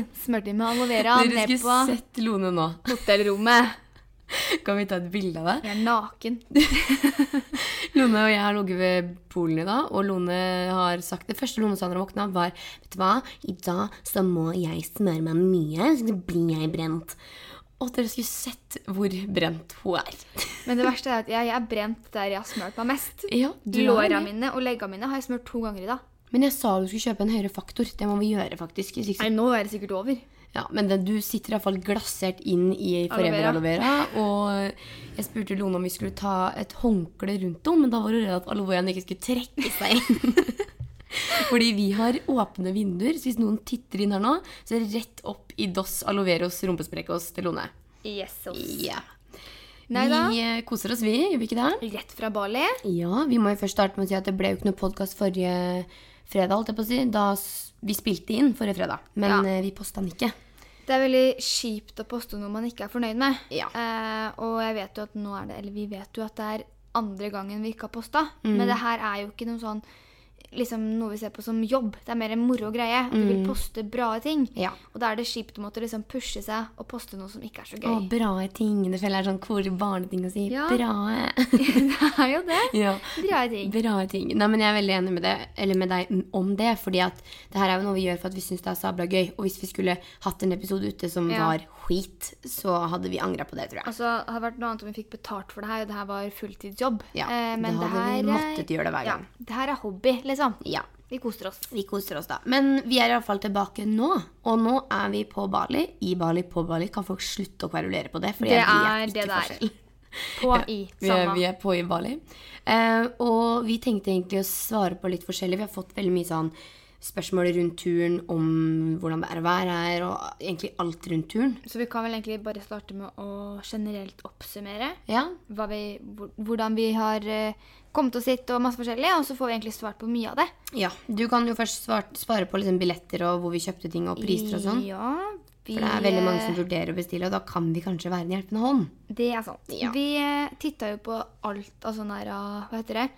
sitter vi, eller med aloe vera Dere ned skulle på sett Lone nå. hotellrommet. Kan vi ta et bilde av det? Jeg er naken. Lone og jeg har ligget ved Polen i dag, og Lone har sagt Det første Lone sa da hun våkna, var Vet du hva, i dag så må jeg smøre meg mye, så blir jeg brent. Og dere skulle sett hvor brent hun er. Men det verste er at jeg, jeg er brent der jeg har smurt meg mest. Ja, Låra mine og leggene mine har jeg smurt to ganger i dag. Men jeg sa du skulle kjøpe en høyere faktor. Det må vi gjøre, faktisk. Nei, nå er det sikkert over. Ja, men det, du sitter iallfall glasert inn i Forever Aloe vera. Og jeg spurte Lone om vi skulle ta et håndkle rundt henne, men da var hun redd at aloe veraen ikke skulle trekke seg inn. Fordi vi har åpne vinduer, så hvis noen titter inn her nå, så er det rett opp i Dos aloe veros rumpesprekkos til Lone. Yes, Ja. Nei. Vi eh, koser oss, vi. Gjør vi ikke det? Rett fra Bali. Ja, vi må jo først starte med å si at det ble jo ikke noe podkast forrige fredag, holdt jeg på å si. Da vi spilte inn forrige fredag, men Ja. eh, vi posta den ikke. Det er veldig kjipt å poste noe man ikke er fornøyd med. Ja. Eh, og jeg vet jo at nå er det, eller vi vet jo at det er andre gangen vi ikke har posta. Mm. Men det her er jo ikke noe sånn liksom noe vi ser på som jobb. Det er mer en moro greie. Du vil poste bra ting. Mm. Ja. Og da er det kjipt å måtte liksom pushe seg og poste noe som ikke er så gøy. Å, bra ting. Det føler jeg er sånn hvor barneting å si. Ja. Bra. det er jo det. ja. Bra ting. Bra ting. Nei, men jeg er veldig enig med, det, eller med deg om det. fordi at det her er jo noe vi gjør for at vi syns det er sabla gøy. Og hvis vi skulle hatt en episode ute som Ja. var skit, så hadde vi angra på det, tror jeg. Altså, det hadde vært noe annet om vi fikk betalt for det her, og det her var fulltidsjobb. Ja, Eh, men det hadde vi her, måttet gjøre det hver gang. Ja, det her er hobby, liksom. Ja. Vi koser oss. Vi koser oss da. Men vi er iallfall tilbake nå. Og nå er vi på Bali. I Bali, på Bali. Kan folk slutte å kverulere på det? For Det er det det er. På i. Vi er, Samme. vi er på i Bali. Eh, og vi tenkte egentlig å svare på litt forskjellig. Vi har fått veldig mye sånn spørsmål rundt turen, om hvordan det er å være her, og egentlig alt rundt turen. Så vi kan vel egentlig bare starte med å generelt oppsummere Ja, vi, hvordan vi har eh, kommet oss hit og masse forskjellig, og så får vi egentlig svart på mye av det. ja. Du kan jo først svart, svare på liksom billetter og hvor vi kjøpte ting og priser og sånn. Ja, vi, For det er veldig mange som vurderer å bestille, og da kan vi kanskje være en hjelpende hånd. Det er sant. Ja. Vi eh, titta jo på alt av sånne her, ah, hva heter det?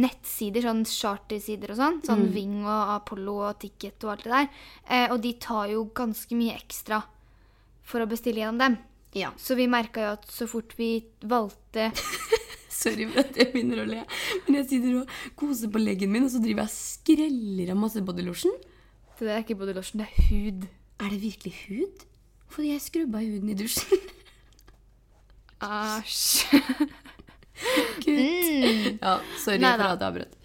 nettsider, sånn chartersider og sånn. Sånn Mm. Ving og Apollo og Ticket og alt det der. Eh, og de tar jo ganske mye ekstra for å bestille gjennom dem. Ja. Så vi merka jo at så fort vi valgte Sorry for at jeg begynner å le, men jeg sitter og koser på leggen min, og så driver jeg og skreller av masse bodylotion. Det der er ikke bodylotion, det er hud. Er det virkelig hud? Fordi jeg skrubba huden i dusjen. Æsj. Kutt. Ja, sorry Neida. for at jeg avbrøt.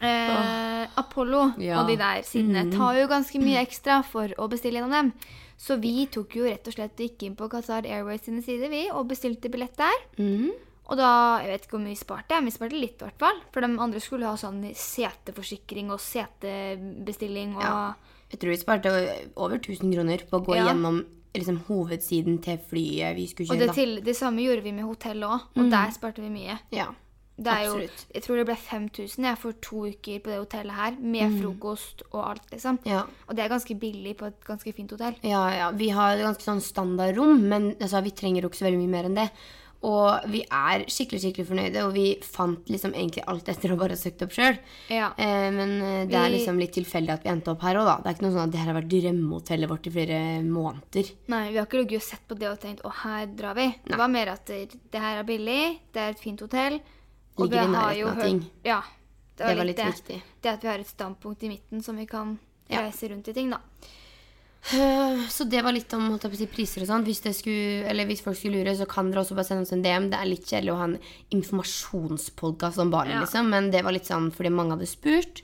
Eh, Apollo Ja. og de der sidene tar jo ganske mye ekstra for å bestille gjennom dem. Så vi tok jo rett og slett gikk inn på Qatar Airways sine sider vi, og bestilte billett der. Mhm. Og da, jeg vet ikke hvor mye vi sparte, men vi sparte litt i hvert fall. For de andre skulle ha sånn seteforsikring og setebestilling og Ja. Jeg tror vi sparte over 1000 kroner på å gå Ja. gjennom liksom, hovedsiden til flyet vi skulle Og kjøre. det, til, det samme gjorde vi med hotell òg, og der sparte vi mye. Ja, Det er jo, jeg tror det ble 5000 jeg, for to uker på det hotellet her, med frokost og alt, liksom. Ja. Og det er ganske billig på et ganske fint hotell. Ja, ja. Vi har et ganske sånn standardrom, men altså, vi trenger jo ikke så veldig mye mer enn det. Og vi er skikkelig skikkelig fornøyde, og vi fant liksom egentlig alt etter å bare ha søkt opp sjøl. Ja. Eh, men eh, det er liksom litt tilfeldig at vi endte opp her òg, da. Det er ikke noe sånn at det her har vært drømmehotellet vårt i flere måneder. Nei, vi har ikke ligget og sett på det og tenkt 'å, her drar vi'. Det var mer at det, det her er billig, det er et fint hotell. og Ligger vi i har nærheten jo av hørt- ting. Ja. Det var litt det. viktig. Det at vi har et standpunkt i midten som vi kan reise rundt i ting, da. Eh, Så det var litt om si, priser og sånn. Hvis, det skulle, eller hvis folk skulle lure, så kan dere også bare sende oss en DM. Det er litt kjedelig å ha en informasjonspodkast om Bali, Ja. liksom, men det var litt sånn fordi mange hadde spurt.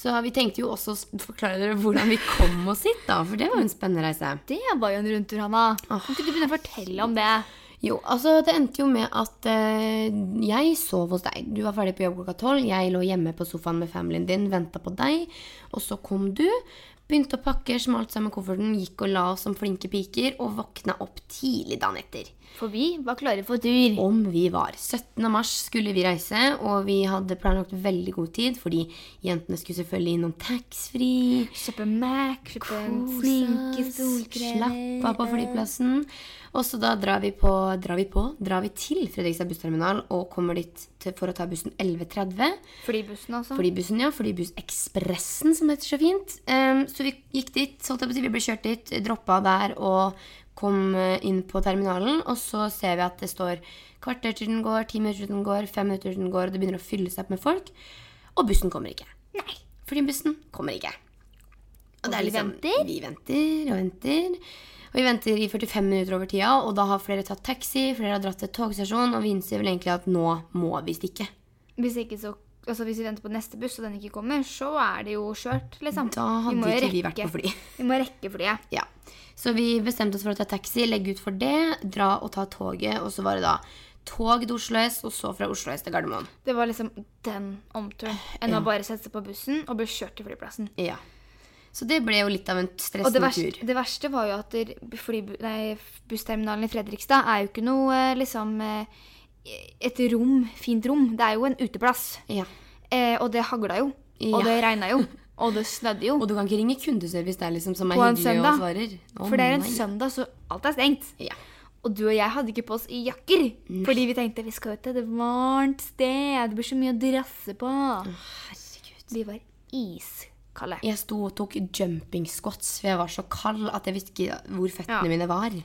Så vi tenkte jo også å forklare dere hvordan vi kom oss hit, da. For det var jo en spennende reise. Det var jo en rundtur, Hanna. Kan ikke du begynne å fortelle om det? Jo, altså det endte jo med at uh, jeg sov hos deg. Du var ferdig på jobb klokka tolv. Jeg lå hjemme på sofaen med familien din, venta på deg. Og så kom du. Begynte å pakke, smalt sammen kofferten, gikk og la oss som flinke piker og våkna opp tidlig dagen etter. For vi var klare for tur. Om vi var. 17. mars skulle vi reise, og vi hadde planlagt veldig god tid, fordi jentene skulle selvfølgelig innom taxfree. Kjøpe Mac, kjøpe sminke, solkrem Slappe av på flyplassen. Og så da drar vi på, drar vi på, drar vi til Fredrikstad bussterminal og kommer dit til, for å ta bussen 11.30. Flybussen, altså. Flybussen, ja. Flybussekspressen, som heter så fint. Um, så vi gikk dit, vi ble kjørt dit, droppa der og kom eh, inn på terminalen. Og så ser vi at det står kvarter til den går, ti minutter til den går, fem minutter til den går, og det begynner å fylle seg opp med folk. Og bussen kommer ikke. Nei. Fordi bussen kommer ikke. Og vi venter? Vi venter og venter. Og vi venter i 45 minutter over tida, og da har flere tatt taxi, flere har dratt til togstasjonen, og vi innser vel egentlig at nå må vi stikke. Hvis, ikke så, altså hvis vi venter på neste buss, og den ikke kommer, så er det jo skjørt, liksom. Da hadde vi ikke vi vært på fly. Vi må rekke flyet. Ja. Så vi bestemte oss for å ta taxi, legge ut for det, dra og ta toget, og så var det da tog til Oslo S, og så fra Oslo S til Gardermoen. Det var liksom den omturen. Enn Ja. å bare sette seg på bussen og bli kjørt til flyplassen. Ja. Så det ble jo litt av en Og det stressende verste, tur. det verste var jo at fly, nei, bussterminalen i Fredrikstad er jo ikke noe eh, liksom eh, et rom, fint rom. Det er jo en uteplass. Ja. Eh, og det hagla jo. Ja. Og det regna jo. Og det snødde jo. Og du kan ikke ringe kundeservice der liksom, som er hyggelig og svarer. Oh, For det er en nei. søndag, så alt er stengt. Ja. Og du og jeg hadde ikke på oss jakker. Fordi vi tenkte vi skal jo til et varmt sted. Det blir så mye å drasse på. Herregud. Vi var iskalde. Jeg sto og tok jumping squats, for jeg var så kald at jeg visste ikke hvor føttene Ja. mine var.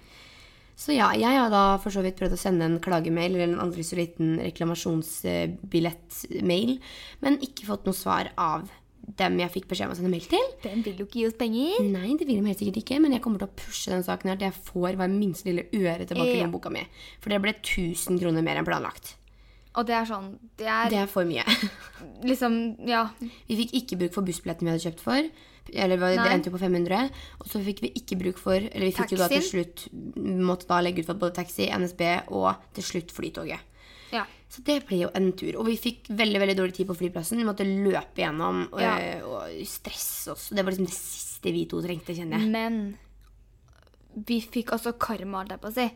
Så ja, jeg har da for så vidt prøvd å sende en klagemail eller en aldri så liten reklamasjonsbillettmail, men ikke fått noe svar av dem jeg fikk beskjed om å sende mail til. Den vil jo ikke gi oss penger. Nei, det vil de helt sikkert ikke, men jeg kommer til å pushe den saken her til jeg får hver minste lille øre tilbake i Ja. lommeboka mi. For det ble 1000 kroner mer enn planlagt. Og det er sånn Det er Det er for mye. liksom Ja. Vi fikk ikke bruk for bussbilletten vi hadde kjøpt for. Eller det Nei. endte jo på 500. Og så fikk vi ikke bruk for Eller vi fikk jo da til slutt Måtte da legge ut for både taxi, NSB og til slutt Flytoget. ja. Så det ble jo en tur. Og vi fikk veldig veldig dårlig tid på flyplassen. Vi måtte løpe gjennom og, Ja. og stresse oss. Det var liksom det siste vi to trengte, kjenner jeg. Men vi fikk altså karma, holdt jeg på å si.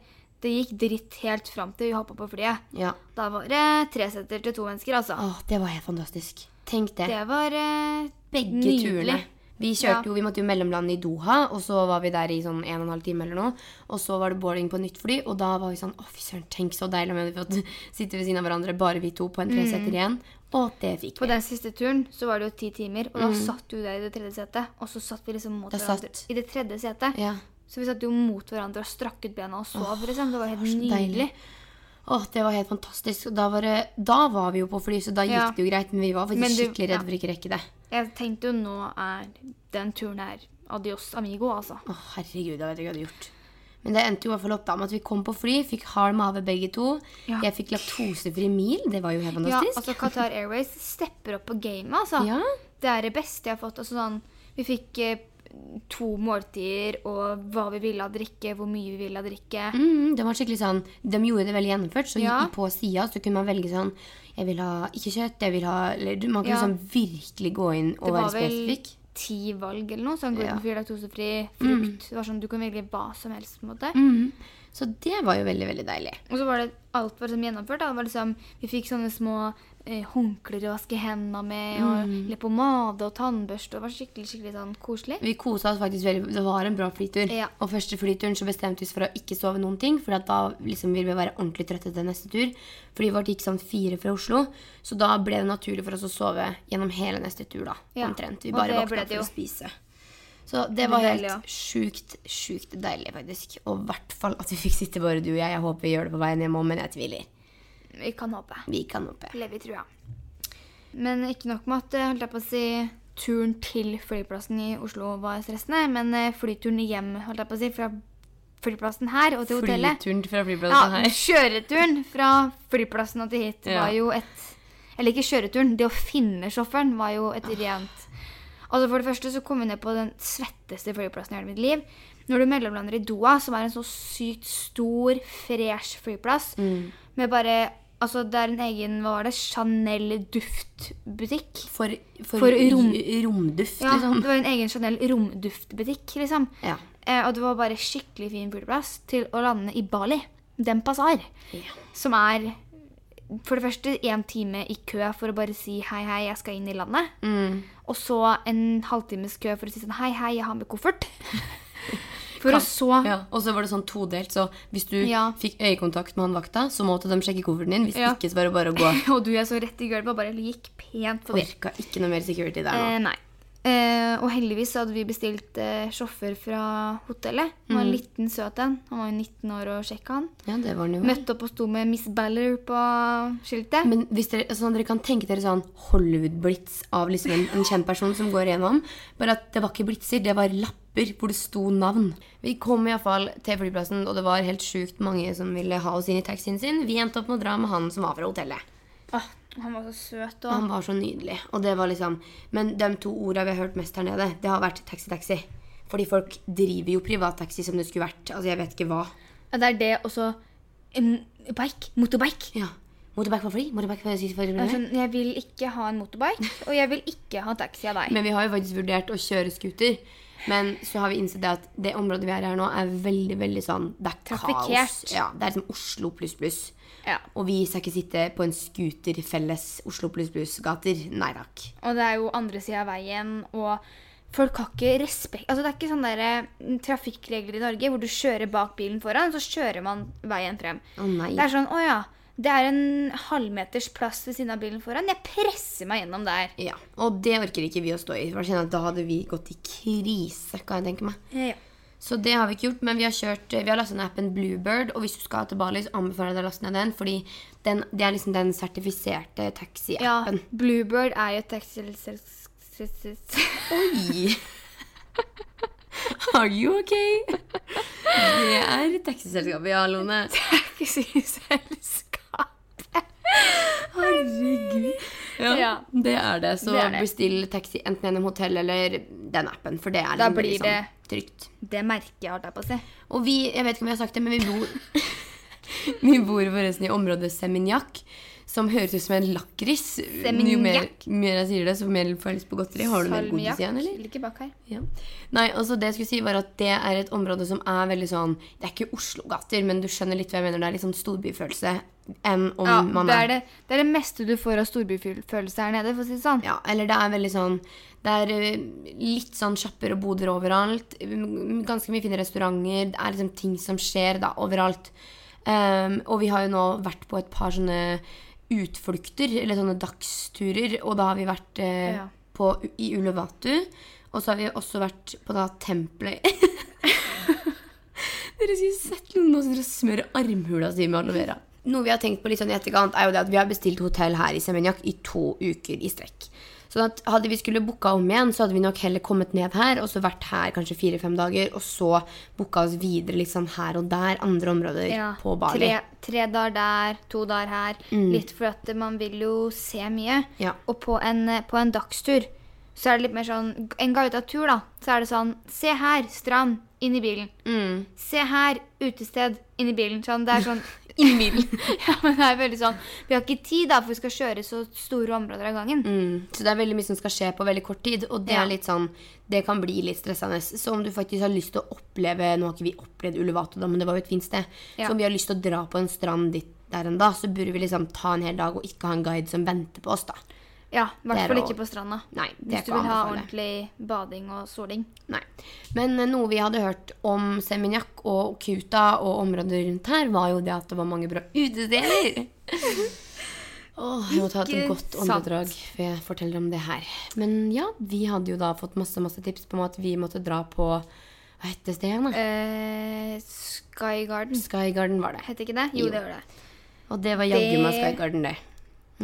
Det gikk dritt helt fram til vi hoppa på flyet. Ja. Da var det tre setter til to mennesker, altså. Åh, det var helt fantastisk. Tenk det. Det var eh, Begge nydelig. turene. Vi kjørte jo, vi måtte jo mellomlande i Doha, og så var vi der i sånn en og en halv time eller noe. Og så var det boarding på nytt fly, og da var vi sånn Å, fy søren, tenk så deilig om vi hadde fått sitte ved siden av hverandre, bare vi to, på en tresetter igjen. Og det fikk vi. På den siste turen så var det jo ti timer, og da satt du der i det tredje setet. Og så satt vi liksom mot Da hverandre satt- i det tredje setet. Ja. Så vi satt jo mot hverandre og strakk ut bena og sov, liksom. Det var helt nydelig. deilig. Åh, det var helt fantastisk. Da var, det, da var vi jo på fly, så da gikk Ja. det jo greit. Men vi var faktisk du- skikkelig ja. redde for ikke rekke det. Jeg tenkte jo nå er den turen her adios amigo, altså. Å, herregud, jeg vet ikke hva jeg hadde gjort. Men det endte jo i hvert fall opp da med at vi kom på fly, fikk hard mage begge to. Ja. Jeg fikk laktosefri mil, det var jo helt fantastisk. Ja, altså Qatar Airways stepper opp på gamet, altså. Ja. Det er det beste jeg har fått. Altså sånn, vi fikk eh, to måltider og hva vi ville ha drikke, hvor mye vi ville ha drikke. Mm, det var skikkelig sånn, De gjorde det veldig gjennomført, så Ja. på sida så kunne man velge sånn Jeg vil ha ikke kjøtt, jeg vil ha eller, Man kunne Ja. sånn virkelig gå inn og være spesifikk. Det var vel ti valg eller noe. Sånn Ja. Mm. glutenfri, laktosefri, frukt. Det var sånn, Du kan velge hva som helst. på en måte. Mm. Så det var jo veldig, veldig deilig. Og så var det alt var liksom gjennomført. Da. Det var liksom, vi fikk sånne små håndklær å vaske hendene med, og Mm. leppepomade og tannbørste. og Det var skikkelig skikkelig sånn koselig. Vi kosa oss faktisk veldig. Det var en bra flytur. Ja. Og første flyturen så bestemte vi oss for å ikke sove noen ting, for da liksom ville vi være ordentlig trøtte til neste tur. Fordi vårt gikk sånn fire fra Oslo, så da ble det naturlig for oss å sove gjennom hele neste tur, da. Ja, Omtrent. Vi bare våkna for å spise. Så det Det var helt deilig, ja. sjukt, sjukt deilig, faktisk. Og i hvert fall at vi fikk sitte bare du og jeg. Jeg håper vi gjør det på veien hjem òg, men jeg tviler. Vi kan håpe. Vi kan håpe. Leve i trua. Men ikke nok med at eh, holdt jeg på å si, turen til flyplassen i Oslo var stressende, men eh, flyturen hjem holdt jeg på å si, fra flyplassen her og til hotellet Flyturen fra Ja, flyplassen her. kjøreturen fra flyplassen og til hit Ja. var jo et Eller ikke kjøreturen, det å finne sjåføren var jo et rent Altså For det første så kom vi ned på den svetteste flyplassen i hele mitt liv. Når du mellomlander i Doha, som er en så sykt stor, fresh flyplass, Mm. med bare Altså, det er en egen Hva var det? Chanel-duftbutikk. For, for, For rom- romduft, Ja, liksom. det var en egen Chanel romduftbutikk, liksom. Ja. Eh, og det var bare skikkelig fin flyplass til å lande i Bali. Den Pasar. Ja. Som er for det første én time i kø for å bare si hei, hei, jeg skal inn i landet. Mm. Og så en halvtimes kø for å si sånn hei, hei, jeg har med koffert. For å så Ja, og så var det sånn todelt, så hvis du Ja. fikk øyekontakt med han vakta, så måtte de sjekke kofferten din. Hvis Ja. ikke, så var det bare å gå. Og du er så rett i gulvet og bare gikk pent forbi. Orka ikke noe mer security der nå. Eh, nei. Eh, og heldigvis hadde vi bestilt eh, sjåfør fra hotellet. Han var en liten søt en. Han var jo 19 år og sjekka han. Ja, det var han jo. Møtte opp og sto med Miss Baller på skiltet. Men hvis dere, sånn, dere kan tenke dere sånn Hollywood-blitz av liksom en, en kjent person som går igjennom. Bare at det var ikke blitzer, det var lapper hvor det sto navn. Vi kom iallfall til flyplassen, og det var helt sjukt mange som ville ha oss inn i taxien sin. Vi endte opp med å dra med han som var fra hotellet. Åh, han var så søt. Og... Han var så nydelig. Og det var liksom Men de to orda vi har hørt mest her nede, det har vært taxi-taxi. Fordi folk driver jo privattaxi som det skulle vært. Altså, jeg vet ikke hva. Ja, det er det, og så en bike. Motorbike. Ja. Motorbike for fri? Motorbike Det er sånn, jeg vil ikke ha en motorbike, og jeg vil ikke ha taxi av deg. Men vi har jo faktisk vurdert å kjøre scooter. Men så har vi innsett det at det området vi er her nå, er veldig veldig sånn Det er kaos. Ja, det er liksom Oslo pluss pluss. Ja. Og vi skal ikke sitte på en scooter felles Oslo pluss pluss-gater. Nei takk. Og det er jo andre sida av veien, og folk har ikke respekt Altså, det er ikke sånne der, mm, trafikkregler i Norge hvor du kjører bak bilen foran, så kjører man veien frem. Å. Det er sånn Å ja, det er en halvmeters plass ved siden av bilen foran. Jeg presser meg gjennom der. Ja, Og det orker ikke vi å stå i. For Da hadde vi gått i krise, kan jeg tenke meg. Ja. Så det har vi ikke gjort, men vi har kjørt Vi har lastet ned appen Bluebird, og hvis du skal til Bali, så anbefaler jeg deg å laste ned den, fordi den, det er liksom den sertifiserte taxi-appen. Ja, Bluebird er jo taxiselskap Oi! Are you okay? Det er taxiselskapet, ja, Lone. Taxiselskap. Herregud. Ja, Ja. det er det. Så Det er det. bestill taxi enten gjennom hotell eller den appen, for det er Da liksom blir liksom, det- trygt. Det merker jeg, har der på si. Og vi, jeg vet ikke om jeg har sagt det, men vi bor Vi bor forresten i området Seminyak, som høres ut som en lakris. Jo mer, mer jeg sier det, så mer får jeg lyst på godteri. Har du mer godis igjen, eller? ligger bak her. Ja. Nei, altså det jeg skulle si var at det er et område som er veldig sånn Det er ikke Oslo-gater, men du skjønner litt hva jeg mener. Det er litt sånn storbyfølelse enn om Ja, man det er det, det er det meste du får av storbyfølelse her nede, for å si det sånn. Ja, eller det er veldig sånn Det er eh, litt sånn sjapper og boder overalt. Ganske mye fine restauranter. Det er liksom ting som skjer da overalt. Um, og vi har jo nå vært på et par sånne utflukter, eller sånne dagsturer, og da har vi vært eh, Ja. på, i Ulevatu. Og så har vi også vært på da tempelet Dere skulle sett noen nå sitter smører armhula si med aloe vera. Noe vi har tenkt på litt sånn i etterkant, er jo det at vi har bestilt hotell her i Semenjak i to uker i strekk. Sånn at hadde vi skulle booka om igjen, så hadde vi nok heller kommet ned her, og så vært her kanskje fire-fem dager, og så booka oss videre litt sånn her og der, andre områder Ja, på Bali. Tre, tre dager der, to dager her. Litt for at man vil jo se mye. Ja. Og på en, på en dagstur så er det litt mer sånn En gauta-tur, da. Så er det sånn Se her, strand. Inn i bilen. Mm. Se her, utested. Inn i bilen. Sånn, det er sånn i bilen. Ja, men det er veldig sånn Vi har ikke tid, da, for vi skal kjøre så store områder av gangen. Mm. Så det er veldig mye som skal skje på veldig kort tid, og det Ja. er litt sånn Det kan bli litt stressende. Så om du faktisk har lyst til å oppleve Nå har ikke vi opplevd Ulevato, da, men det var jo et fint sted. Ja. Så om vi har lyst til å dra på en strand dit der en dag, så burde vi liksom ta en hel dag og ikke ha en guide som venter på oss, da. Ja, I hvert er fall ikke på stranda. Nei, det Hvis du vil ha ordentlig bading og soling. Nei. Men eh, noe vi hadde hørt om Seminyak og Kuta og området rundt her, var jo det at det var mange bra utesteder. Åh, jeg må ta et godt åndedrag før jeg forteller om det her. Men ja, vi hadde jo da fått masse masse tips på at vi måtte dra på Hva het det igjen? da? Eh, Sky Garden. Sky Garden var det. Het ikke det? Jo, Jo. det var det. Og det var jaggu meg Sky Garden, det.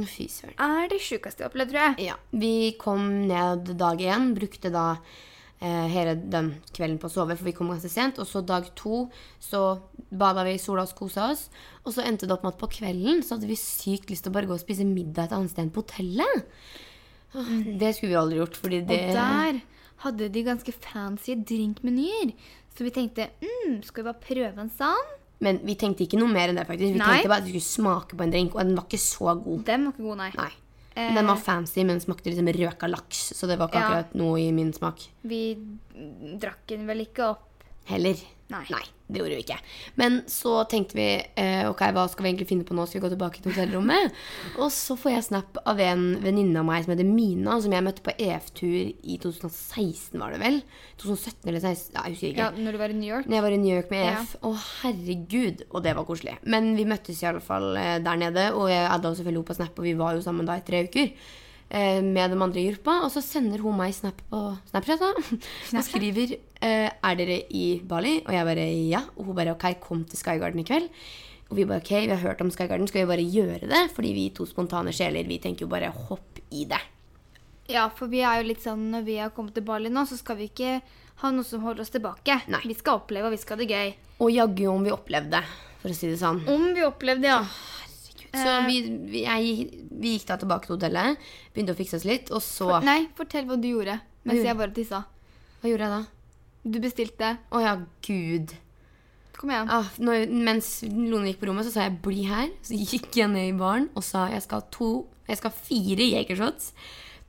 Fy søren. Er det sjukeste jeg har opplevd, tror jeg. Ja, Vi kom ned dag én, brukte da eh, hele den kvelden på å sove, for vi kom ganske sent. Og så dag to så bada vi i sola og kosa oss. Og så endte det opp med at på kvelden så hadde vi sykt lyst til å bare gå og spise middag et annet sted enn på hotellet. Det skulle vi aldri gjort, fordi det Og der hadde de ganske fancy drinkmenyer. Så vi tenkte mm, skal vi bare prøve en sånn? Men vi tenkte ikke noe mer enn det, faktisk. Vi Nei. tenkte bare at vi skulle smake på en drink, og den var ikke så god. Den var ikke god, nei. Nei. Men Den var fancy, men smakte liksom røka laks, så det var ikke Ja. akkurat noe i min smak. Vi drakk den vel ikke opp. Heller. Nei. det gjorde vi ikke. Men så tenkte vi eh, ok, hva skal vi egentlig finne på nå? Skal vi gå tilbake til hotellrommet? Og så får jeg snap av en venninne av meg som heter Mina, som jeg møtte på EF-tur i 2016, var det vel? 2017 eller 2016? Ja, jeg husker ikke. Ja, når du var i New York. Når jeg var i New York med Ja. EF. Å, herregud. Og det var koselig. Men vi møttes i alle fall eh, der nede, og jeg adda jo selvfølgelig opp på Snap, og vi var jo sammen da i tre uker. Eh, med de andre i gruppa. Og så sender hun meg snap på Snapchat da, og skriver eh, Er dere i Bali? Og jeg bare ja. Og hun bare ok, kom til Skygarden i kveld. Og vi bare ok, vi har hørt om Skygarden, skal vi bare gjøre det? Fordi vi to spontane sjeler, vi tenker jo bare hopp i det. Ja, for vi er jo litt sånn når vi har kommet til Bali nå, så skal vi ikke ha noe som holder oss tilbake. Nei. Vi skal oppleve, og vi skal ha det gøy. Og jaggu om vi opplevde, for å si det sånn. Om vi opplevde, ja. Så vi, vi, jeg, vi gikk da tilbake til hotellet, begynte å fikse oss litt, og så Nei, fortell hva du gjorde mens jeg bare tissa. Hva gjorde jeg da? Du bestilte. Å ja, gud. Kom igjen. Ah, når, mens Lone gikk på rommet, så sa jeg 'bli her'. Så gikk jeg ned i baren og sa jeg skal ha to Jeg skal ha fire Jegershots,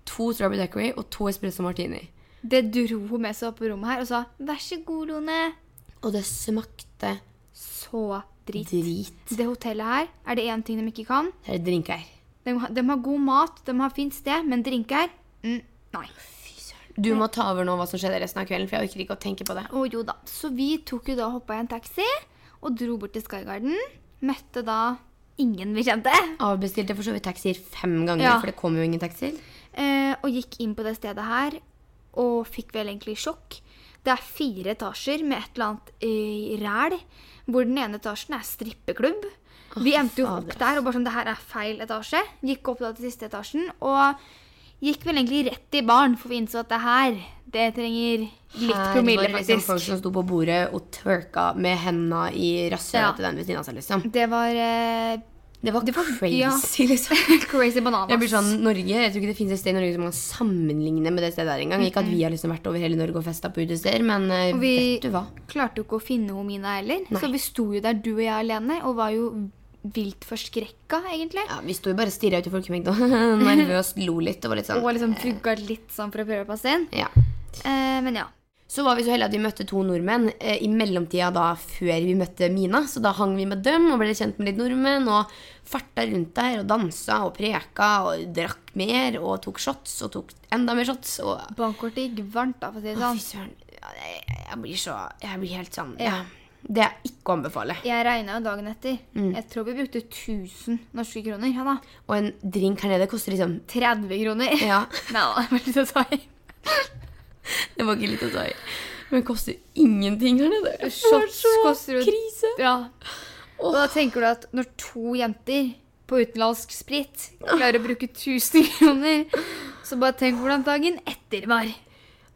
to Strawberry Daiquiri og to Espresso Martini. Det dro hun med seg opp på rommet her og sa 'vær så god, Lone'. Og det smakte Så drit. drit. Det hotellet her er det én ting de ikke kan. Det er drinker. De, har- de har god mat, de har fint sted, men drinker mm, Nei. Du må ta over nå hva som skjedde resten av kvelden, for jeg orker ikke å tenke på det. Å jo da. Så vi tok jo da hoppa i en taxi og dro bort til Skygarden. Møtte da ingen vi kjente. Avbestilte for så vidt taxier fem ganger, Ja. for det kom jo ingen taxier. Eh, og gikk inn på det stedet her og fikk vel egentlig sjokk. Det er fire etasjer med et eller annet eh, ræl, hvor den ene etasjen er strippeklubb. Vi endte jo opp der og bare sånn, det her er feil etasje. Gikk opp da til siste etasjen og gikk vel egentlig rett i baren, for vi innså at det her, det trenger litt Her promille, var det liksom folk som sto på bordet og twerka med henda i rasshølet Ja. til den ved siden av seg, liksom. Det var eh, Det var, crazy, ja. liksom. crazy bananas. Jeg blir sånn, Norge, jeg tror ikke det finnes et sted i Norge som kan sammenligne med det stedet der engang. Ikke at vi har liksom vært over hele Norge og festa på utesteder, men eh, Og vi vet du hva? klarte jo ikke å finne Homina heller. Nei. Så vi sto jo der, du og jeg alene, og var jo vilt forskrekka, egentlig. Ja, Vi sto jo bare og stirra ut i folkemengda. nervøst lo litt. Og var litt sånn Og liksom fugga litt sånn for å prøve å passe inn. ja. Eh, men ja. Så var vi så heldige at vi møtte to nordmenn eh, i mellomtida da før vi møtte Mina. Så da hang vi med dem og ble kjent med litt nordmenn og farta rundt der og dansa og preka og drakk mer og tok shots og tok enda mer shots. Og Bankkortet gikk varmt, da, for å si det Å, sånn. fy søren. Ja, jeg, jeg blir så Jeg blir helt sånn Ja. Det er ikke å anbefale. Jeg regna jo dagen etter. Mm. Jeg tror vi brukte 1000 norske kroner. Ja da. Og en drink her nede koster liksom 30 kroner. Ja, Nei det var litt å ta i. det var ikke litt å ta i. Men det koster ingenting her nede. Det var Shots så koster jo krise. Ja. Og da tenker du at når to jenter på utenlandsk sprit klarer å bruke 1000 kroner, så bare tenk hvordan dagen etter var.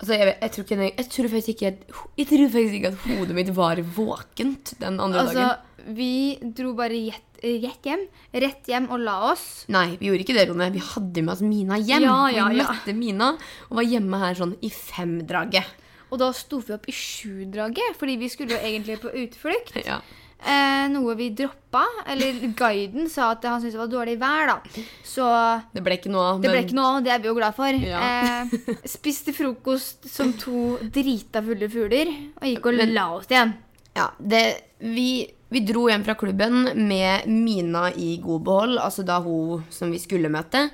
Altså, jeg, jeg, tror ikke, jeg, tror faktisk ikke Jeg tror faktisk ikke at hodet mitt var våkent den andre Altså, dagen. Vi dro bare rett, rett hjem. Rett hjem og la oss. Nei, vi gjorde ikke det, Rone. Vi hadde med oss Mina hjem. Ja, ja, vi ja. Mina og var hjemme her sånn i femdraget. Og da sto vi opp i sjudraget, fordi vi skulle jo egentlig på utflukt. Ja. Eh, noe vi droppa. Eller guiden sa at han syntes det var dårlig vær, da. Så Det ble ikke noe av. det ble ikke noe av, det er vi jo glad for. Ja. Eh, spiste frokost som to drita fulle fugler, og gikk og la oss igjen. Ja, det, vi, vi dro hjem fra klubben med Mina i god behold, altså da hun som vi skulle møte.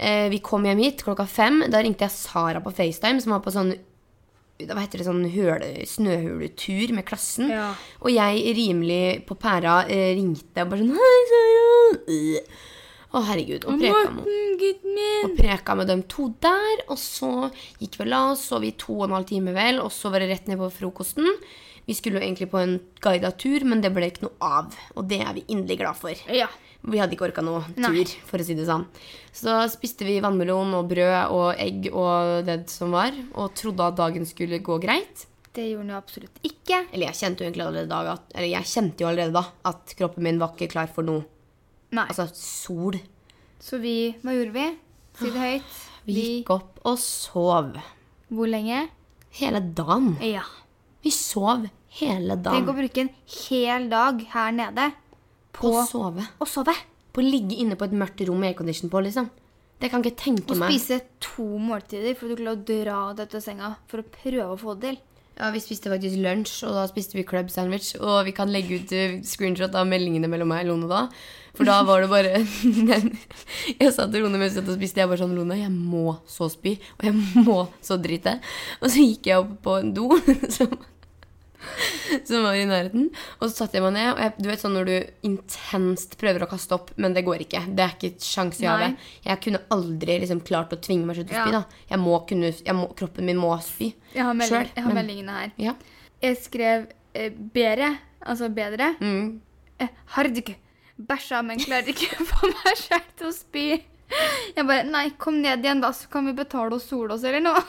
Eh, vi kom hjem hit klokka fem. Da ringte jeg Sara på FaceTime, som var på sånn hva heter det, sånn høle, snøhuletur med klassen. Ja. Og jeg rimelig på pæra eh, ringte og bare sånn Hei, Sara! Å, herregud. Og preka med og preka med dem to der. Og så gikk vi og la oss, sov i to og en halv time vel, og så var det rett ned på frokosten. Vi skulle jo egentlig på en guida tur, men det ble ikke noe av. Og det er vi inderlig glad for. Ja. Vi hadde ikke orka noe tur, Nei. for å si det sånn. Så da spiste vi vannmelon og brød og egg og det som var, og trodde at dagen skulle gå greit. Det gjorde den jo absolutt ikke. Eller jeg kjente jo allerede da at, jo allerede da at kroppen min var ikke klar for noe. Nei. Altså sol. Så vi Hva gjorde vi? Si det høyt. Vi gikk opp og sov. Hvor lenge? Hele dagen. Ja. Vi sov hele dagen. Tenk å bruke en hel dag her nede på å sove. å sove. På å ligge inne på et mørkt rom med aircondition på, liksom. Det kan ikke tenke Og Å spise to måltider for du klarer å dra deg ut av senga for å prøve å få det til. Ja, Vi spiste faktisk lunsj, og da spiste vi club sandwich. Og vi kan legge ut eh, screenshot av meldingene mellom meg og Lone da. For da var det bare Jeg sa til Lone mens jeg satt spiste, jeg bare sånn Lone, jeg må så spy, og jeg må så drite. Og så gikk jeg opp på en do som som var i nærheten. Og så satte jeg meg ned, og jeg, du vet sånn når du intenst prøver å kaste opp, men det går ikke. Det er ikke et sjanse i havet. Jeg kunne aldri liksom klart å tvinge meg til å Ja. da. Jeg må kunne, jeg må, kroppen min må spy. Jeg har, melding, Selv, jeg har men- meldingene her. Ja. Jeg skrev eh, bedre, altså bedre. Mm. Eh, Hardg. Bæsja, men klarer ikke å få meg selv til å spy. Jeg bare Nei, kom ned igjen, da, så kan vi betale og sole oss, eller noe.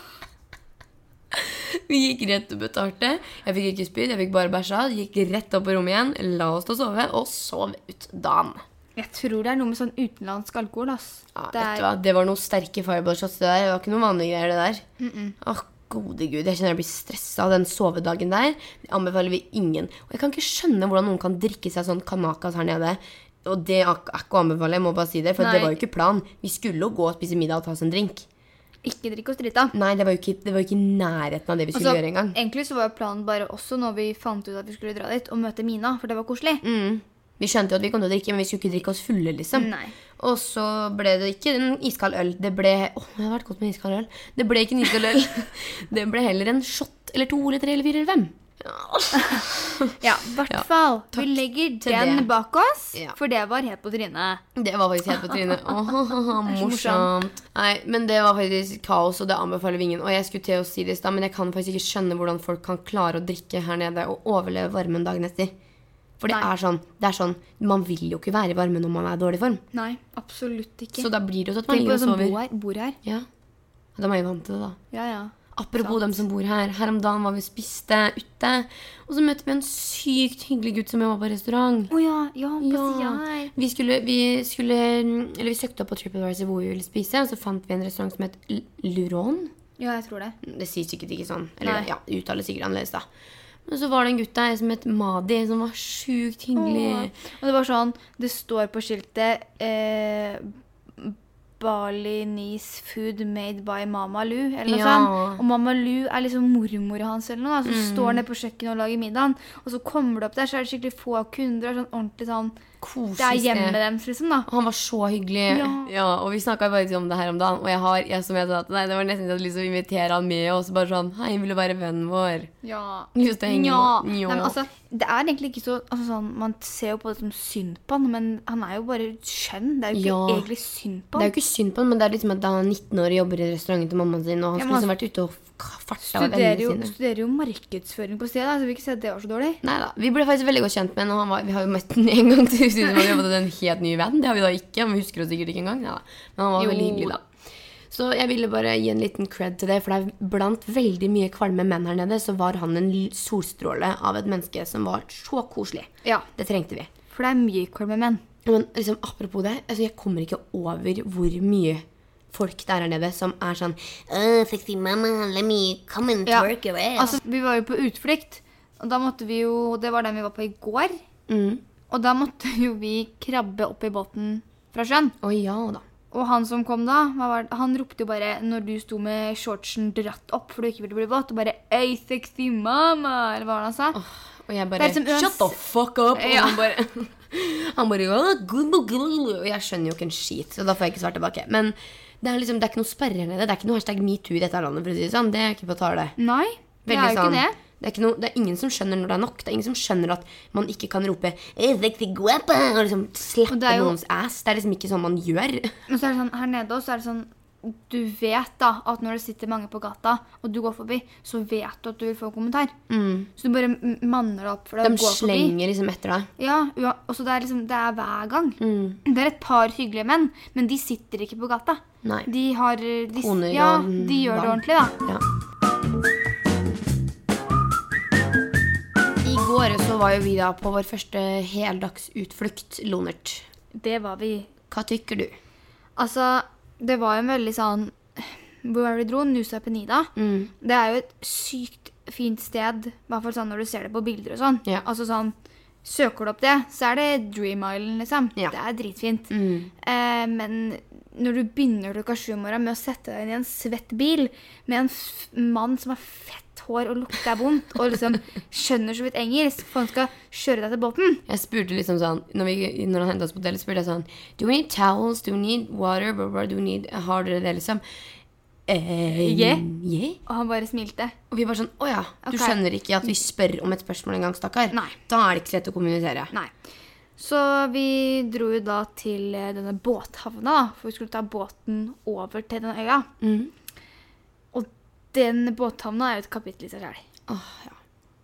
Vi gikk rett og betalte. Jeg fikk ikke spyd, jeg fikk bare bæsja. Gikk rett opp på rommet igjen, la oss til å sove, og sov ut dagen. Jeg tror det er noe med sånn utenlandsk alkohol, ass. Ja, det vet du er, hva? Det var noen sterke fireball-shots. Det der. Det var ikke noen vanlige greier, det der. Åh, gode gud. Jeg kjenner jeg blir stressa av den sovedagen der. Det anbefaler vi ingen. Og jeg kan ikke skjønne hvordan noen kan drikke seg sånn kanakas her nede. Og det er ikke er å anbefale, jeg må bare si det. For Nei. det var jo ikke plan. Vi skulle jo gå og spise middag og ta oss en drink. Ikke drikk og strita. Nei, det var jo ikke, det var ikke i nærheten av det vi skulle Altså, gjøre engang. egentlig så var planen bare også når vi fant ut at vi skulle dra dit, å møte Mina, for det var koselig. Mm. Vi skjønte jo at vi kom til å drikke, men vi skulle ikke drikke oss fulle, liksom. Nei. Og så ble det ikke en iskald øl. Det ble Åh, det hadde vært godt med iskald øl. Det ble ikke en iskald øl. Det ble heller en shot eller to eller tre eller fire eller fem. Ja, i hvert Ja, fall. Vi legger den det. bak oss, Ja. for det var helt på trynet. Det var faktisk helt på trynet. Åh, morsomt. Nei, men det var faktisk kaos, og det anbefaler vi ingen. Og jeg skulle til å si det i stad, men jeg kan faktisk ikke skjønne hvordan folk kan klare å drikke her nede og overleve varmen dagen etter. For det er sånn, det er sånn Man vil jo ikke være i varme når man er i dårlig form. Nei, absolutt ikke. Så da blir det jo sånn at man Tenk på ligger de og som sover. bor her. Bor her. Ja. De er jo vant til det, da. Ja, ja. Apropos dem som bor her. Her om dagen var vi og spiste ute. Og så møtte vi en sykt hyggelig gutt som var på restaurant. Oh, ja, ja, på Ja. Vi skulle, vi skulle Eller vi søkte opp på TripAdvisor hvor vi ville spise, og så fant vi en restaurant som het Luron. Ja, jeg tror det. Det sier sikkert ikke sånn. Eller Nei. ja, uttaler sikkert annerledes, da. Men så var det en gutt der som het Madi, som var sjukt hyggelig. Åh. Og det var sånn Det står på skiltet eh, Balinese food made by Mama Lu, eller noe Ja. sånt. Og Mama Lu er liksom mormora hans eller noe, som Mm. står nede på kjøkkenet og lager middagen. Og så kommer du opp der, så er det skikkelig få kunder. Sånn ordentlig sånn Koselig Det er sted. hjemmet deres, liksom, da. Og han var så hyggelig. Ja. og vi snakka faktisk om det her om dagen. Og jeg har, jeg, som jeg sa til deg, det var nesten så jeg hadde lyst til å invitere han med. Og så bare sånn Hei, vil du være vennen vår? Ja. Lyst til å henge ja. med- Nei, men altså, det er egentlig ikke så altså, sånn, Man ser jo på det som synd på han, men han er jo bare skjønn. Det er jo ikke Ja. egentlig synd på Det er han. jo ikke synd på han, men det er liksom at han er 19 år og jobber i restauranten til mammaen sin, og han Ja, skulle liksom vært ute og farta Studerer jo, sine. studerer jo markedsføring på stedet, så jeg vil ikke si at det var så dårlig. Neida. Vi ble faktisk veldig godt kjent med han vi har jo møtt ham en gang til. Det vi fått en helt ny venn. Det har vi da ikke, vi husker oss sikkert ikke engang. Neida. Men han var Jo veldig hyggelig, da. Så jeg ville bare gi en liten cred til det, for det er blant veldig mye kvalme menn her nede, så var han en solstråle av et menneske som var så koselig. Ja, Det trengte vi. for det er mye kvalme menn. Men liksom, apropos det, altså, jeg kommer ikke over hvor mye folk det er nede som er sånn Oh, sexy mama, let me come and Ja. twerk your ass. Altså, vi var jo på utflukt, og da måtte vi jo Det var den vi var på i går. mm. Og da måtte jo vi krabbe opp i båten fra sjøen. Å ja da. Og han som kom da, han ropte jo bare når du sto med shortsen dratt opp for du ikke ville bli våt, og bare Ei, sexy mama! Eller hva var det han sa? Og jeg bare som Shut the fuck up! Og han bare Han bare. Og jeg skjønner jo ikke en skit, så da får jeg ikke svart tilbake. Men det er liksom, det er ikke noe sperrer nede. Det er ikke noe hashtag metoo i dette landet, for å si det sånn. Det er ikke på tale. Nei, det Veldig er jo sånn, ikke det. Det er, ikke noe, det er ingen som skjønner når det er nok. Det er ingen som skjønner at man ikke kan rope «Eh, sexy guapa og liksom Og slappe det er jo- noens ass. Det er liksom ikke sånn man gjør. Men så er det sånn, her nede også er det sånn Du vet da at når det sitter mange på gata, og du går forbi, så vet du at du vil få en kommentar. Så du bare manner deg opp for deg De å gå forbi. slenger liksom etter deg. Ja, ja og så det er liksom, det er hver gang. Mm. Det er et par hyggelige menn, men de sitter ikke på gata. Nei. De har de, Koner Ja, og de gjør det ordentlig, da. Ja. I går så var jo vi da på vår første heldagsutflukt, Lonert. Det var vi. Hva tykker du? Altså, det var jo en veldig sånn Hvor var det vi dro? Nusa Penida. Mm. Det er jo et sykt fint sted, i hvert fall sånn når du ser det på bilder og sånn. Ja. Altså sånn Søker du opp det, så er det Dream Island, liksom. Ja. Det er dritfint. Mm. Eh, men når du begynner klokka sju om morgenen med å sette deg inn i en svett bil med en mann som er fett hår og lukter vondt, og liksom skjønner så vidt engelsk, for han skal kjøre deg til båten Jeg spurte liksom sånn Når, vi, når han hentet oss på hotellet, spurte jeg sånn Do we need towels? Do we need water? Do we need, har dere det, liksom? eh, Yeah. yeah. Og han bare smilte. Og vi var sånn Å ja, du okay. skjønner ikke at vi spør om et spørsmål en gang, stakkar? Da er det ikke så lett å kommunisere. Nei. Så vi dro jo da til eh, denne båthavna, for vi skulle ta båten over til den øya. Mm. Den båthavna er jo et kapittel i seg sjøl. Ja.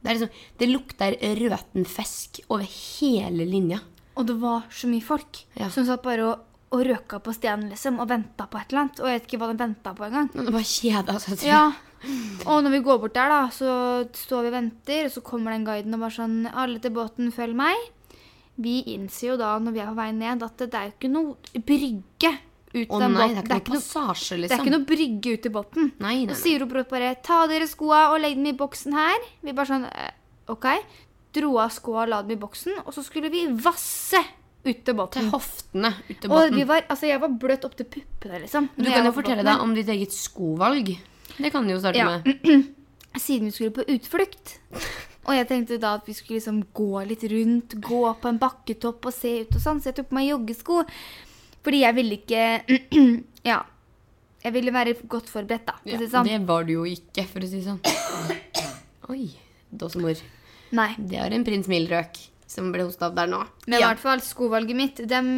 Det, liksom, det lukter røten fisk over hele linja. Og det var så mye folk Ja. som satt bare og, og røka på stenen liksom, og venta på et eller annet. Og jeg vet ikke hva de venta på engang. Det bare kjeda seg. tror. Ja. Og når vi går bort der, da, så står vi og venter, og så kommer den guiden og bare sånn Alle til båten, følg meg. Vi innser jo da når vi er på vei ned, at det er jo ikke noe brygge ut den nei, båten. det er ikke noe passasje, liksom. det er liksom. ikke noe brygge ut til båten. Nei, nei, Og nei. sier hun brått bare 'ta dere skoa og legg dem i boksen her'. Vi bare sånn «Eh, OK. Dro av skoa og la dem i boksen, og så skulle vi vasse ut til båten. Til hoftene ut til og båten. Og var, altså jeg var bløt opp til puppene, liksom. Du kan jo fortelle deg om ditt eget skovalg. Det kan du jo starte Ja. med. Siden vi skulle på utflukt. Og jeg tenkte da at vi skulle liksom gå litt rundt, gå på en bakketopp og se ut og sånn. Så jeg tok på meg joggesko. Fordi jeg ville ikke Ja. Jeg ville være godt forberedt, da. Ja, si det sånn. det var du jo ikke, for å si det sånn. Oi, dåsemor. Nei. Det er en prins Mild-røk som ble hosta opp der nå. Men i ja. hvert fall, skovalget mitt, dem,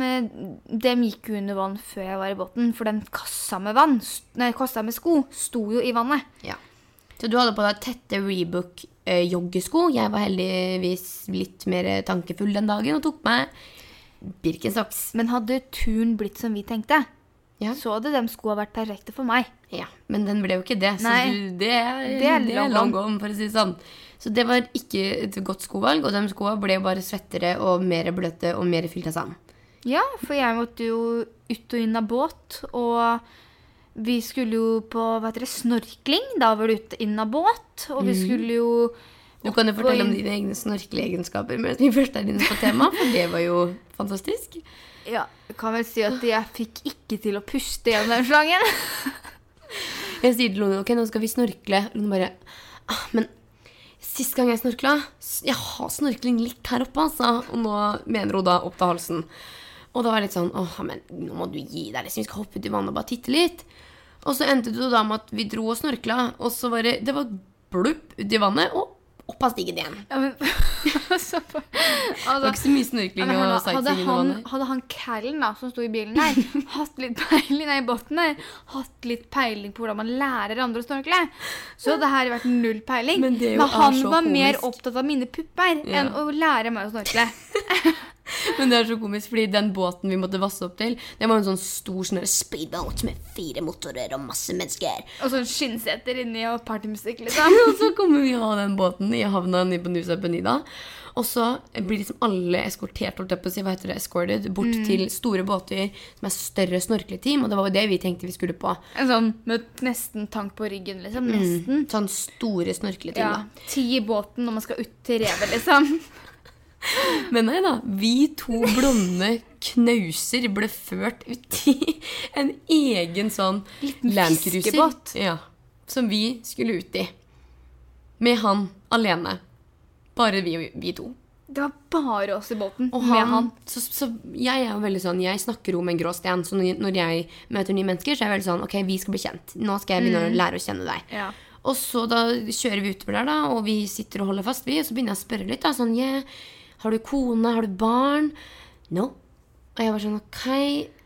dem gikk jo under vann før jeg var i båten. For den kassa med vann, nei, kassa med sko, sto jo i vannet. ja. Så du hadde på deg tette Rebook eh. Jeg var heldigvis litt mer tankefull den dagen og tok meg Birkenstocks. Men hadde turen blitt som vi tenkte, Ja. så hadde de skoa vært perfekte for meg. Ja, men den ble jo ikke det. Så du, det, er, Det er long long gone, for å si det sånn. Så det var ikke et godt skovalg, og de skoa ble jo bare svettere og mer bløte og mer fylt av sand. Ja, for jeg måtte jo ut og inn av båt, og vi skulle jo på hva heter det, snorkling. Da var du ute inn av båt, og vi skulle jo Du kan jo fortelle om dine egne snorkelegenskaper mens vi først er inne på temaet, for det var jo fantastisk. Ja, kan vel si at jeg fikk ikke til å puste gjennom den slangen. Jeg sier til Lone ok, nå skal vi snorkle. Lone bare ah, Men sist gang jeg snorkla Jeg har snorkling litt her oppe, altså. Og nå mener hun da opp til halsen. Og da var jeg litt sånn åh, men nå må du gi deg, liksom. Vi skal hoppe ut i vannet og bare titte litt. Og så endte det da med at vi dro og snorkla, og så var det Det var blupp uti vannet, og opp av stigen igjen. Ja, men, altså, Det var ikke så mye snorkling og hadde, sightseeing hadde han Callen da, som sto i bilen der, hatt litt peiling nei, i botten der, hatt litt peiling på hvordan man lærer andre å snorkle, så hadde det her vært null peiling. Men det er jo- han er så var mer opptatt av mine pupper Ja. enn å lære meg å snorkle. Men det er så komisk, fordi den båten vi måtte vasse opp til, det var en sånn stor sånn Speedboat med fire motorer og masse mennesker. Og sånn skinnseter inni og partymusikk, liksom. Og så kommer vi av den båten i havna nede på Nusa Penida. Og så blir liksom alle eskortert, holdt jeg på å si, hva heter det, escorted, bort til store båter som er større snorkleteam. Og det var jo det vi tenkte vi skulle på. En sånn med nesten tank på ryggen, liksom. Nesten. Sånn store snorkleteam. Ja. da. Ti i båten når man skal ut til revet, liksom. Men nei da, vi to blonde knauser ble ført uti en egen sånn landcruiser. Ja, som vi skulle ut i. Med han alene. Bare vi, vi to. Det var bare oss i båten Og med han, han. Så, så jeg er jo veldig sånn, jeg snakker om en grå sten, så når jeg møter nye mennesker, så er jeg veldig sånn, ok, vi skal bli kjent. Nå skal jeg begynne å lære å kjenne deg. Mm. Ja. Og så da kjører vi utover der, da, og vi sitter og holder fast, vi, og så begynner jeg å spørre litt, da, sånn, yeah, har du kone, har du barn? No. Og jeg var sånn, ok,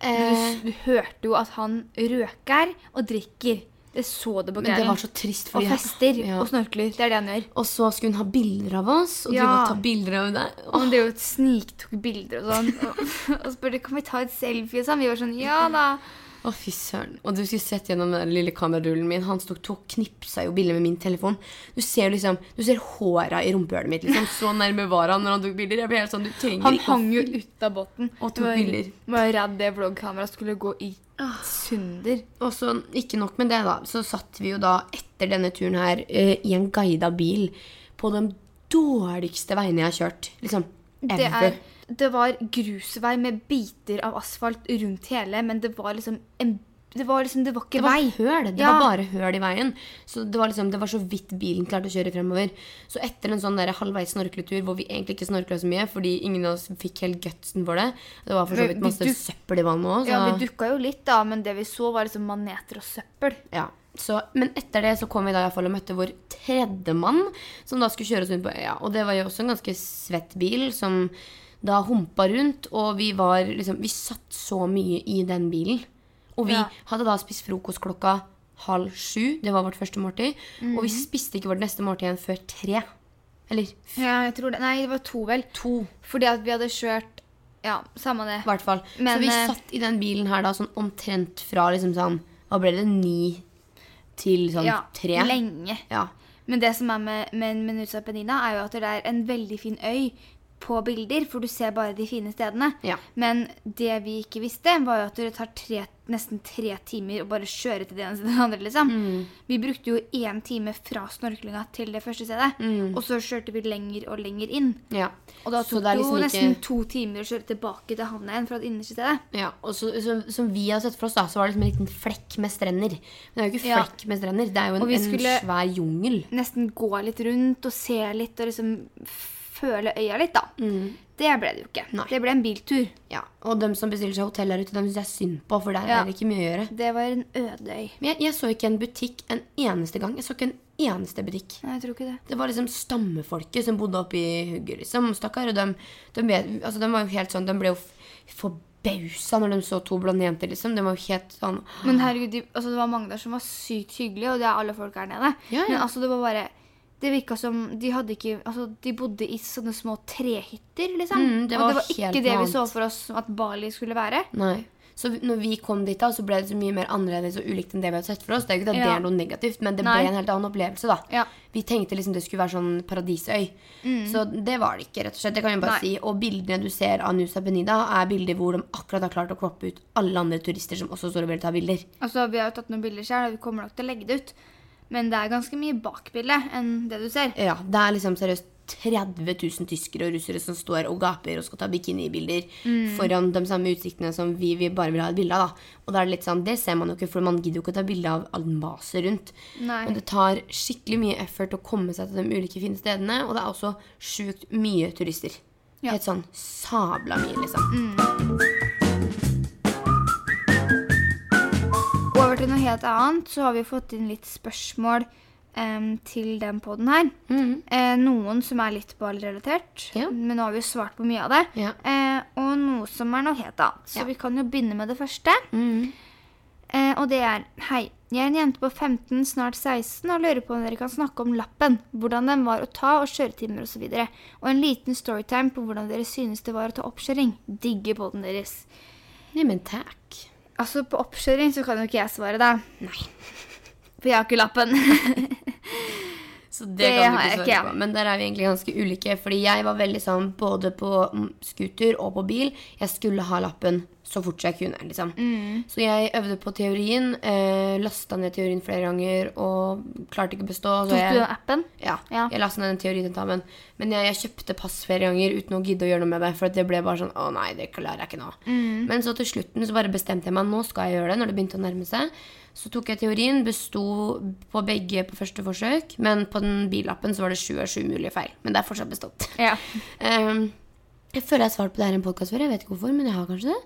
eh, Du, du hørte jo at han røker og drikker. Det så det på men det var så trist, Og fester ja. og snorkler. Det er det han gjør. Og så skulle hun ha bilder av oss, og Ja. ta bilder av deg. Og han drev og sniktok bilder og sånn. Og, og spurte kan vi ta et selfie og sånn. Vi var sånn ja da. Å, fy søren. Og du skulle sett gjennom den lille kamerarullen min. Han tok, og knipsa jo bilder med min telefon. Du ser liksom, du ser håra i rumpehullet mitt. liksom. Så nærme var han når han tok bilder. Jeg ble helt sånn, du trenger Han ikke Han hang jo ut av båten. Og tok Var- bilder. Var redd det vloggkameraet skulle gå i sunder. Og så, ikke nok med det, da, så satt vi jo da etter denne turen her uh, i en guida bil på de dårligste veiene jeg har kjørt. Liksom Det, er, det var grusvei med biter av asfalt rundt hele, men det var liksom en Det var liksom, det var ikke Det var vei. høl. Det Ja. var bare høl i veien. Så det var, liksom, det var så vidt bilen klarte å kjøre fremover. Så etter en sånn der halvveis snorkletur hvor vi egentlig ikke snorkla så mye fordi ingen av oss fikk helt gutsen for det Det var for så vidt vi masse søppel i vannet òg. Ja, Vi dukka jo litt, da, men det vi så, var liksom maneter og søppel. Ja. Så, men etter det så kom vi da i hvert fall og møtte vår tredjemann, som da skulle kjøre oss rundt på øya. Og det var jo også en ganske svett bil som da humpa rundt, og vi var liksom Vi satt så mye i den bilen. Og vi Ja. hadde da spist frokost klokka halv sju. Det var vårt første måltid. Og vi Mhm. spiste ikke vårt neste måltid igjen før tre. Eller Ja, jeg tror det. Nei, det var to, vel. to. Fordi at vi hadde kjørt Ja, samme det. I hvert fall. Men, så vi eh, satt i den bilen her da sånn omtrent fra liksom sånn Hva ble det? Ni til sånn Ja, tre? lenge. Ja. Men det som er med, med, med Nusa Penina, er jo at det er en veldig fin øy på bilder, for du ser bare de fine stedene. Ja. Men det vi ikke visste, var jo at det tar tre, nesten tre timer å bare kjøre til det ene til det andre. liksom. Mm. Vi brukte jo én time fra snorklinga til det første stedet, og så kjørte vi lenger og lenger inn. ja. Og da Mm. Tok det liksom jo nesten ikke- to timer å kjøre tilbake til havna igjen fra det innerste stedet. Ja, og så, så, Som vi har sett for oss, da, så var det liksom en liten flekk med strender. Men det er jo ikke Ja. flekk med strender, det er jo en, Og vi en skulle- svær jungel. Nesten gå litt rundt og se litt og liksom føle øya litt, da. Det ble det jo ikke. Mm. Nei. Det ble en biltur. Ja, Og dem som bestiller seg hotell der ute, dem syns jeg synd på, for der Ja. er det ikke mye å gjøre. Det var en øde øy. Men jeg, jeg så ikke en butikk en eneste gang. Jeg så ikke en eneste butikk. Nei, jeg tror ikke det. Det var liksom stammefolket som bodde oppe i hugget, liksom. Stakkar. Og de, de, vet- altså, de var jo helt sånn De ble jo f- forbausa når de så to blonde jenter, liksom. De var jo helt sånn Men herregud, de, altså, det var mange der som var sykt hyggelige, og det er alle folk her nede. Ja, ja. Men altså, det var bare Det virka som de hadde ikke Altså, de bodde i sånne små trehytter, liksom. Mm, det og det var ikke det vi så for oss at Bali skulle være. Nei. Så når vi kom dit, da, så ble det så mye mer annerledes og ulikt enn det vi hadde sett for oss. Det er jo ikke at det er noe negativt, men det Nei. ble en helt annen opplevelse. da. Ja. Vi tenkte liksom det skulle være sånn paradisøy. Så det var det ikke, rett og slett. Det kan jeg bare Mm. Nei. si. Og bildene du ser av Nusa Penida, er bilder hvor de akkurat har klart å kroppe ut alle andre turister som også står og vil ta bilder. Altså, Vi har jo tatt noen bilder og vi kommer nok til å legge det ut. Men det er ganske mye bakbilde enn det du ser. Ja, det er liksom seriøst 30 000 tyskere og russere som står og gaper og skal ta bikinibilder Mm. foran de samme utsiktene som vi, vi bare vil ha et bilde av. da. Og da er det litt sånn, det ser man jo ikke, for man gidder jo ikke å ta bilde av all maset rundt. Nei. Men det tar skikkelig mye effort å komme seg til de ulike fine stedene, og det er også sjukt mye turister. Ja. Helt sånn sabla mye, liksom. Over til noe helt annet, så har vi fått inn litt spørsmål um, til den podden her. Eh, noen som er litt Bali-relatert, Ja. men nå har vi jo svart på mye av det. Ja. Eh, og noe som er noe helt annet. Så Ja. vi kan jo begynne med det første. Eh, og det er Hei, jeg er en jente på 15, snart 16, og lurer på om dere kan snakke om lappen. Hvordan den var å ta, og kjøretimer osv. Og, så og en liten storytime på hvordan dere synes det var å ta oppkjøring. Digger podden deres. Nei, men takk. Altså, på oppkjøring så kan jo ikke jeg svare, da. Nei. For jeg har ikke lappen. Så det, Det kan du ikke svare ikke. på. Men der er vi egentlig ganske ulike. Fordi jeg var veldig sånn både på mm, scooter og på bil. Jeg skulle ha lappen så fort jeg kunne. liksom. Mm. Så jeg øvde på teorien, eh, lasta ned teorien flere ganger og klarte ikke å bestå. Tok jeg, du den appen? ja, Ja. jeg lasta ned den teoritentamen. Men jeg, jeg kjøpte pass flere ganger uten å gidde å gjøre noe med det. For det ble bare sånn Å nei, det klarer jeg ikke nå. Mm. Men så til slutten så bare bestemte jeg meg nå skal jeg gjøre det. Når det begynte å nærme seg. Så tok jeg teorien, besto på begge på første forsøk. Men på den billappen så var det sju av sju mulige feil. Men det er fortsatt bestått. Ja. um, jeg føler jeg har svart på det her i en podkast før. Jeg vet ikke hvorfor, men jeg har kanskje det.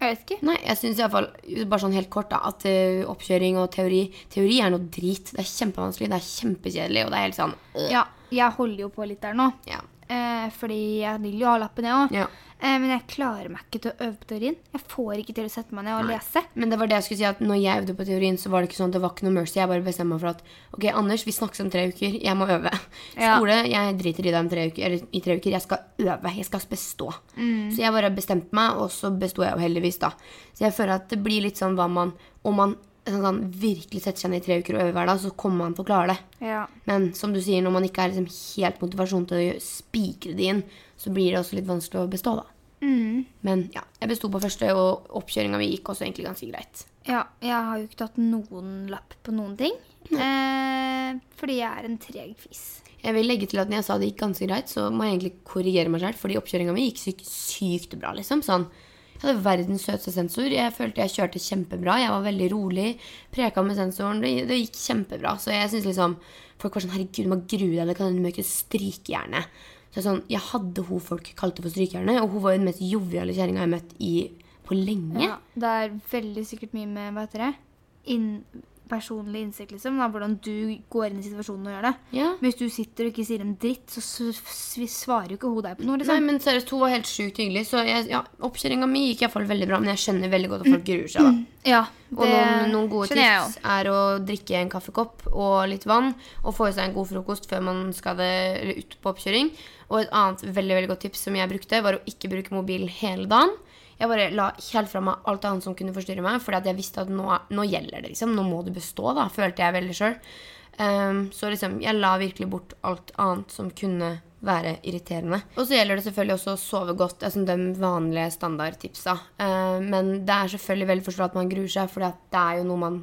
Jeg vet ikke. Nei, jeg synes i hvert fall, bare sånn helt kort da, at eh, oppkjøring og teori Teori er noe drit. Det er kjempevanskelig, det er kjempekjedelig, og det er helt sånn øh, Ja, jeg holder jo på litt der nå. ja. Eh, fordi jeg vil jo ha lappen, jeg òg. Ja. Eh, men jeg klarer meg ikke til å øve på teorien. Jeg får ikke til å sette meg ned og lese. Men det var det jeg skulle si at når jeg øvde på teorien, så var det ikke sånn at det var ikke noe mercy. Jeg bare bestemte meg for at ok, Anders, vi snakkes om tre uker. Jeg må øve. Ja. Skole, jeg driter i deg om tre uker. Eller i tre uker. Jeg skal øve. Jeg skal bestå. Mm. Så jeg bare bestemte meg, og så besto jeg jo heldigvis, da. Så jeg føler at det blir litt sånn hva man Om man sånn, virkelig setter seg ned i tre uker og øver hver dag, så kommer man til å klare det. Ja. Men som du sier, når man ikke har liksom helt motivasjon til å spikre det inn, så blir det også litt vanskelig å bestå, da. Mm. Men ja, jeg besto på første, og oppkjøringa mi gikk også egentlig ganske greit. ja. Jeg har jo ikke tatt noen lapp på noen ting. Eh, fordi jeg er en treg fis. Jeg vil legge til at når jeg sa det gikk ganske greit, så må jeg egentlig korrigere meg selv, fordi oppkjøringa mi gikk sykt, sykt bra, liksom. Sånn, jeg hadde verdens søteste sensor. Jeg følte jeg kjørte kjempebra. Jeg var veldig rolig. Preka med sensoren. Det, det gikk kjempebra. Så jeg synes liksom Folk var sånn Herregud, du må grue deg. Det kan hende du må ikke strykejerne. Så jeg, sånn, jeg hadde hun folk kalte for strykejerne, og hun var jo den mest joviale kjerringa jeg har møtt i, på lenge. Ja. Det er veldig sikkert mye med Hva heter det? Inn, personlig innsikt, liksom. Da, hvordan du går inn i situasjonen og gjør det. Ja. Men hvis du sitter og ikke sier en dritt, så svarer jo ikke hun deg på noe, Nei, liksom. men seriøst, hun var helt sjukt hyggelig. Så jeg, ja, oppkjøringa mi gikk iallfall veldig bra. Men jeg skjønner veldig godt at folk gruer seg. da Ja, Og noen, noen gode tips er å drikke en kaffekopp og litt vann. Og få i seg en god frokost før man skal det, ut på oppkjøring. Og et annet veldig veldig godt tips som jeg brukte, var å ikke bruke mobil hele dagen. Jeg bare la helt fra meg alt annet som kunne forstyrre meg, fordi at jeg visste at nå, nå gjelder det. liksom, Nå må du bestå, da, følte jeg veldig sjøl. så liksom, jeg la virkelig bort alt annet som kunne være irriterende. Og så gjelder det selvfølgelig også å sove godt. Det sånn de vanlige standardtipsa. Uh, men det er selvfølgelig veldig forståelig at man gruer seg, for det er jo noe man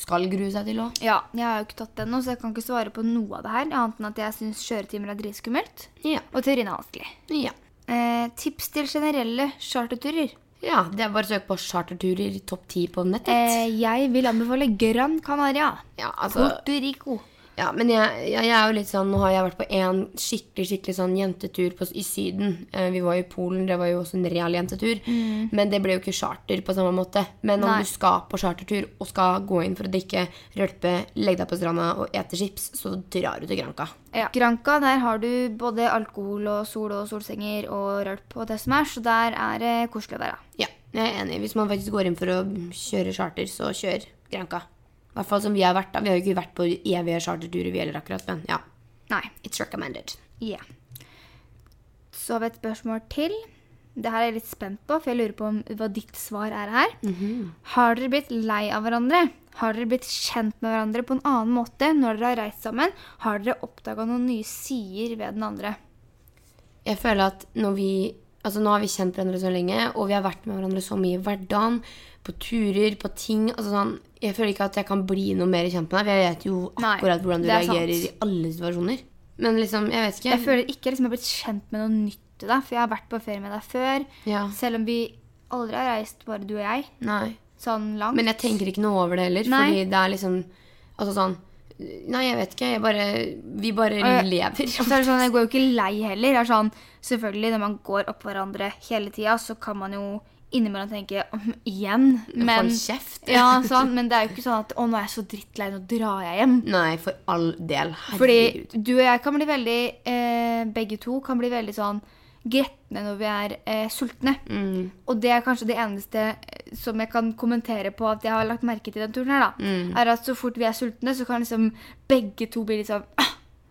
skal grue seg til òg. Ja, jeg har jo ikke tatt den nå, så jeg kan ikke svare på noe av det her. Annet enn at jeg syns kjøretimer er dritskummelt. Ja. Og teorien er vanskelig. Ja. Eh, tips til generelle charterturer. ja. Det er bare å søke på charterturer topp ti på nettet. Eh, jeg vil anbefale Gran Canaria. ja, altså Puerto Rico. Ja, men jeg, jeg, jeg er jo litt sånn Nå har jeg vært på en skikkelig skikkelig sånn jentetur på, i Syden. Eh, vi var jo i Polen, det var jo også en real jentetur. Men det ble jo ikke charter på samme måte. Men om Nei. du skal på chartertur og skal gå inn for å drikke, rølpe, legge deg på stranda og ete chips, så drar du til Granca. Ja. Granca, der har du både alkohol og sol og solsenger og rølp og det som er, så der er det koselig å være. Ja, jeg er enig. Hvis man faktisk går inn for å kjøre charter, så kjør Granca. I hvert fall som vi har vært da. Vi har jo ikke vært på evige charterturer, vi heller akkurat, men ja. Nei. It's recommended. Ja. Så har vi et spørsmål til. Det her er jeg litt spent på, for jeg lurer på om hva ditt svar er her. Har dere blitt lei av hverandre? Har dere blitt kjent med hverandre på en annen måte når dere har reist sammen? Har dere oppdaga noen nye sider ved den andre? Jeg føler at når vi Altså Nå har vi kjent hverandre så lenge, og vi har vært med hverandre så mye i hverdagen. På turer, på ting. altså sånn, Jeg føler ikke at jeg kan bli noe mer kjent med deg. For jeg vet jo Nei, akkurat hvordan du det er sant. reagerer i alle situasjoner. Men liksom, jeg vet ikke. Jeg føler ikke liksom, jeg har blitt kjent med noe nytt til deg, for jeg har vært på ferie med deg før. ja, Selv om vi aldri har reist, bare du og jeg, nei. sånn langt. Men jeg tenker ikke noe over det heller. Nei. Fordi det er liksom Altså sånn Nei, jeg vet ikke. Jeg bare Vi bare jeg- lever. Og så er det sånn, Jeg går jo ikke lei heller. Er sånn, selvfølgelig, Når man går opp hverandre hele tida, så kan man jo innimellom tenke om igjen. Men, Hold kjeft. ja, sånn, men det er jo ikke sånn at å, nå er jeg så drittlei, nå drar jeg hjem. Nei, for all del. Fordi du og jeg kan bli veldig eh, Begge to kan bli veldig sånn gretne når vi er eh, sultne. Mm. Og det er kanskje det eneste eh, som jeg kan kommentere på at jeg har lagt merke til den turen her, da. Mm. Er at så fort vi er sultne, så kan liksom begge to bli litt sånn!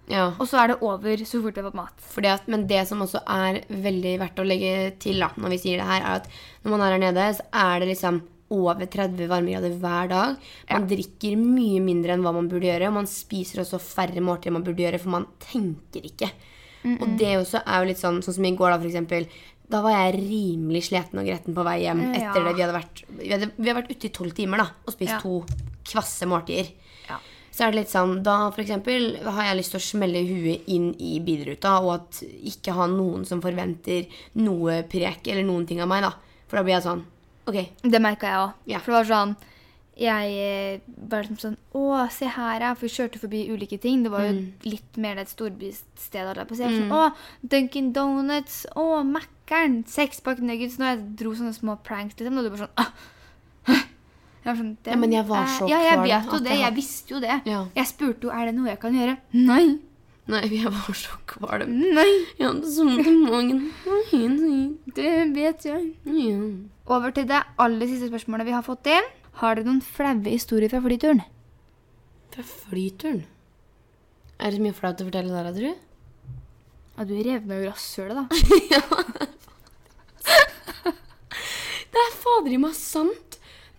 Ja. Og så er det over så fort vi har fått mat. Fordi at, men det som også er veldig verdt å legge til da, når vi sier det her, er at når man er her nede, så er det liksom over 30 varmegrader hver dag. Man drikker mye mindre enn hva man burde gjøre, og man spiser også færre måltider enn man burde gjøre, for man tenker ikke. Og det også er jo litt sånn, sånn som i går da, for eksempel. Da var jeg rimelig sliten og gretten på vei hjem Ja. etter det. Vi hadde vært, vi hadde, vi hadde vært ute i 12 timer da, og spist Ja. to kvasse måltider. Så er det litt sånn, da for eksempel har jeg lyst til å smelle huet inn i bilruta, og at ikke ha noen som forventer noe prek eller noen ting av meg, da. For da blir jeg sånn, ok, Det merka jeg òg. Ja. For det var sånn Jeg eh, var liksom sånn Å, se her, ja. For vi kjørte forbi ulike ting. Det var jo litt mer et storbysted. holdt på. Jeg var Sånn, å, Dunkin' Donuts. Å, Mækkern. Sekspakk nuggets. Når jeg dro sånne små pranks, liksom. Og du bare sånn Åh. Sånn, Ja, men jeg var så kvalm. Ja, jeg vet jo det. jeg visste jo det. Ja. Jeg spurte jo er det noe jeg kan gjøre. Nei. Nei, jeg var så kvalm. Nei. Jeg hadde så vondt i magen. Det vet jeg. Ja. Over til det aller siste spørsmålet vi har fått inn. Har dere noen flaue historier fra flyturen? Fra flyturen. Er det så mye flaut å fortelle der, tror du? Ja, du revna jo rasshølet, da. ja. Det er fader i meg sant.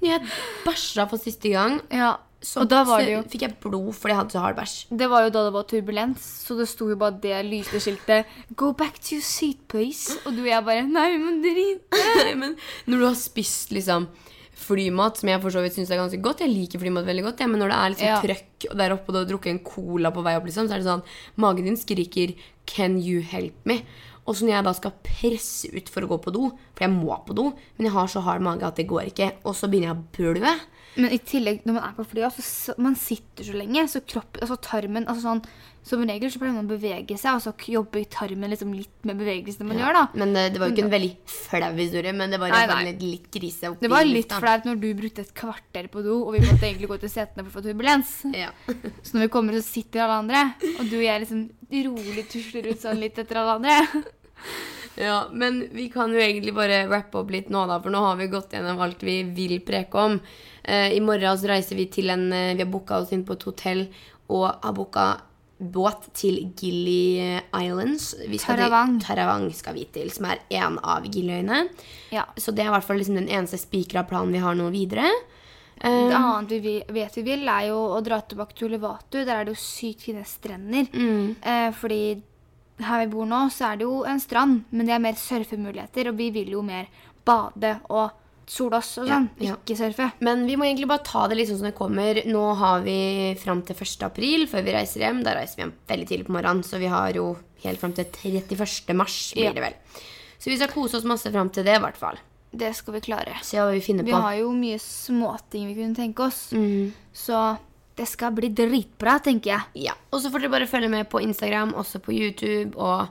Når jeg bæsja for siste gang, Ja, så, og da var det jo fikk jeg blod fordi jeg hadde så hard bæsj. Det var jo da det var turbulens, så det sto jo bare det lyste skiltet 'Go back to your seat, please'. Og du og jeg bare 'Nei, men drit'. Nei, men når du har spist liksom flymat, som jeg for så vidt syns er ganske godt Jeg liker flymat veldig godt, ja, men når det er liksom Ja. trøkk og der oppe og du har drukket en cola på vei opp, liksom, så er det sånn Magen din skriker Can you help me? Og så når jeg da skal presse ut for å gå på do, for jeg må på do, men jeg har så hard mage at det går ikke, og så begynner jeg å blø. Men i tillegg, når man er på flyet, så, så man sitter så lenge, så kroppen, altså tarmen altså sånn, Som regel så pleier man å bevege seg, og så jobber tarmen liksom litt med bevegelsene man gjør, da. Men det, det var jo ikke en veldig flau historie, men det var Nei, bare nei. litt, litt krise oppi Det var litt flaut når du brukte et kvarter på do, og vi måtte egentlig gå til setene for å få turbulens. Ja. Så når vi kommer, så sitter alle andre, og du og jeg liksom rolig tusler ut sånn litt etter alle andre. ja, men vi kan jo egentlig bare rappe opp litt nå, da, for nå har vi gått gjennom alt vi vil preke om. Eh, I morgen så reiser vi til en eh, Vi har booka oss inn på et hotell og har booka båt til Gilly Islands. Taravang. Taravang skal vi til, som er en av Gillyøyene. Ja. Så det er i hvert fall liksom den eneste spikra planen vi har nå videre. Det Eh, annet vi vet vi vil, er jo å dra tilbake til Ulevatu. Der er det jo sykt fine strender. Mm. Eh, fordi her vi bor nå, så er det jo en strand, men det er mer surfemuligheter, og vi vil jo mer bade og sole oss og sånn. ja. Ikke surfe. Men vi må egentlig bare ta det litt sånn som det kommer. Nå har vi fram til 1. april før vi reiser hjem. Da reiser vi hjem veldig tidlig på morgenen, så vi har jo helt fram til 31. mars, blir Ja. det vel. Så vi skal kose oss masse fram til det, i hvert fall. Det skal vi klare. Se hva vi finner på. Vi har jo mye småting vi kunne tenke oss, Mm. så det skal bli dritbra, tenker jeg. Ja. Og så får dere bare følge med på Instagram, også på YouTube og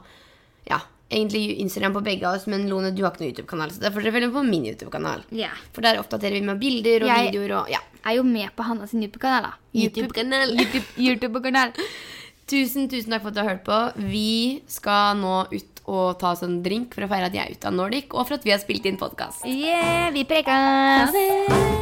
ja, egentlig Instagram på begge av oss, men Lone, du har ikke noen YouTube-kanal, så da får dere følge med på min YouTube-kanal. Ja. For der oppdaterer vi med bilder og Jeg- videoer og ja. Jeg er jo med på Hanna sin YouTube-kanal, da. YouTube-kanal. YouTube- YouTube-kanal. Tusen, tusen takk for at du har hørt på. Vi skal nå ut og ta oss en drink for å feire at jeg er ute av Nordic, og for at vi har spilt inn podkast. Yeah, vi prekas! Ha det!